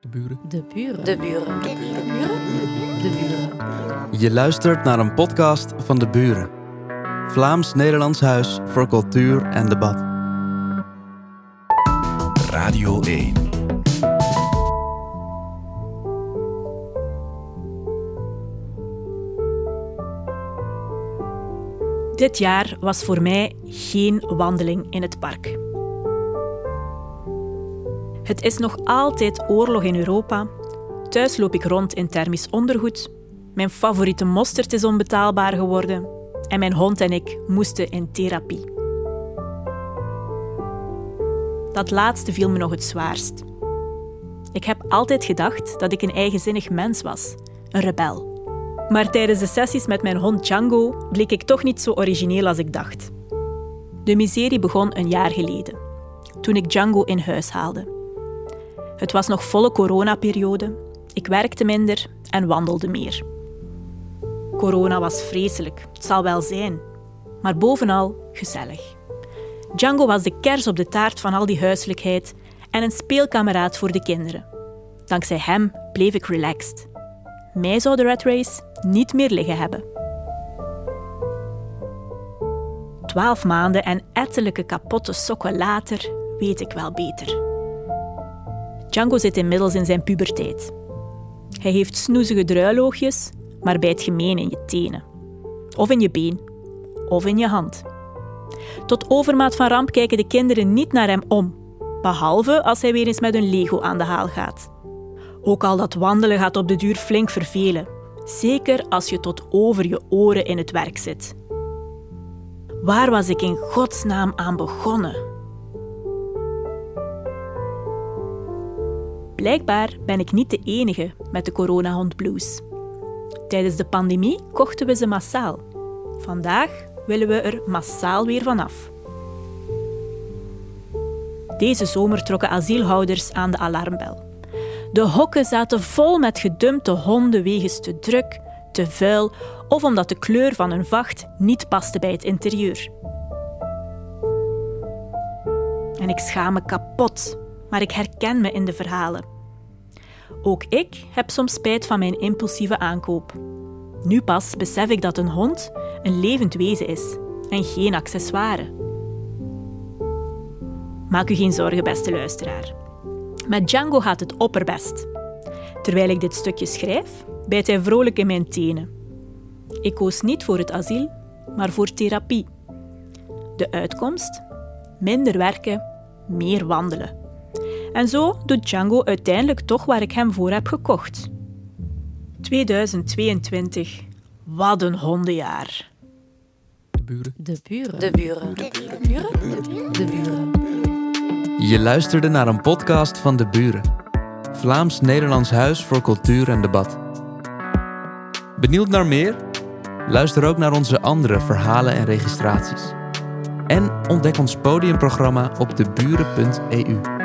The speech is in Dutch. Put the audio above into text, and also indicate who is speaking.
Speaker 1: De buren.
Speaker 2: De buren.
Speaker 3: De buren.
Speaker 2: De buren. De buren.
Speaker 1: Je luistert naar een podcast van De Buren. Vlaams-Nederlands Huis voor Cultuur en Debat.
Speaker 4: Radio 1.
Speaker 5: Dit jaar was voor mij geen wandeling in het park. Het is nog altijd oorlog in Europa. Thuis loop ik rond in thermisch ondergoed. Mijn favoriete mosterd is onbetaalbaar geworden. En mijn hond en ik moesten in therapie. Dat laatste viel me nog het zwaarst. Ik heb altijd gedacht dat ik een eigenzinnig mens was, een rebel. Maar tijdens de sessies met mijn hond Django bleek ik toch niet zo origineel als ik dacht. De miserie begon een jaar geleden, toen ik Django in huis haalde. Het was nog volle coronaperiode. Ik werkte minder en wandelde meer. Corona was vreselijk, het zal wel zijn, maar bovenal gezellig. Django was de kers op de taart van al die huiselijkheid en een speelkameraad voor de kinderen. Dankzij hem bleef ik relaxed. Mij zou de Red Race niet meer liggen hebben. Twaalf maanden en ettelijke kapotte sokken later weet ik wel beter. Django zit inmiddels in zijn puberteit. Hij heeft snoezige druiloogjes, maar bijt gemeen in je tenen. Of in je been. Of in je hand. Tot overmaat van ramp kijken de kinderen niet naar hem om, behalve als hij weer eens met een Lego aan de haal gaat. Ook al dat wandelen gaat op de duur flink vervelen, zeker als je tot over je oren in het werk zit. Waar was ik in godsnaam aan begonnen? Blijkbaar ben ik niet de enige met de coronahond blues. Tijdens de pandemie kochten we ze massaal. Vandaag willen we er massaal weer vanaf. Deze zomer trokken asielhouders aan de alarmbel. De hokken zaten vol met gedumpte honden wegens te druk, te vuil of omdat de kleur van hun vacht niet paste bij het interieur. En ik schaam me kapot, maar ik herken me in de verhalen. Ook ik heb soms spijt van mijn impulsieve aankoop. Nu pas besef ik dat een hond een levend wezen is en geen accessoire. Maak u geen zorgen, beste luisteraar. Met Django gaat het opperbest. Terwijl ik dit stukje schrijf, bijt hij vrolijk in mijn tenen. Ik koos niet voor het asiel, maar voor therapie. De uitkomst? Minder werken, meer wandelen. En zo doet Django uiteindelijk toch waar ik hem voor heb gekocht. 2022. Wat een hondenjaar.
Speaker 1: De buren.
Speaker 2: De buren.
Speaker 3: De buren.
Speaker 2: De buren. De buren.
Speaker 1: Je luisterde naar een podcast van De Buren. Vlaams-Nederlands Huis voor Cultuur en Debat. Benieuwd naar meer? Luister ook naar onze andere verhalen en registraties. En ontdek ons podiumprogramma op deburen.eu.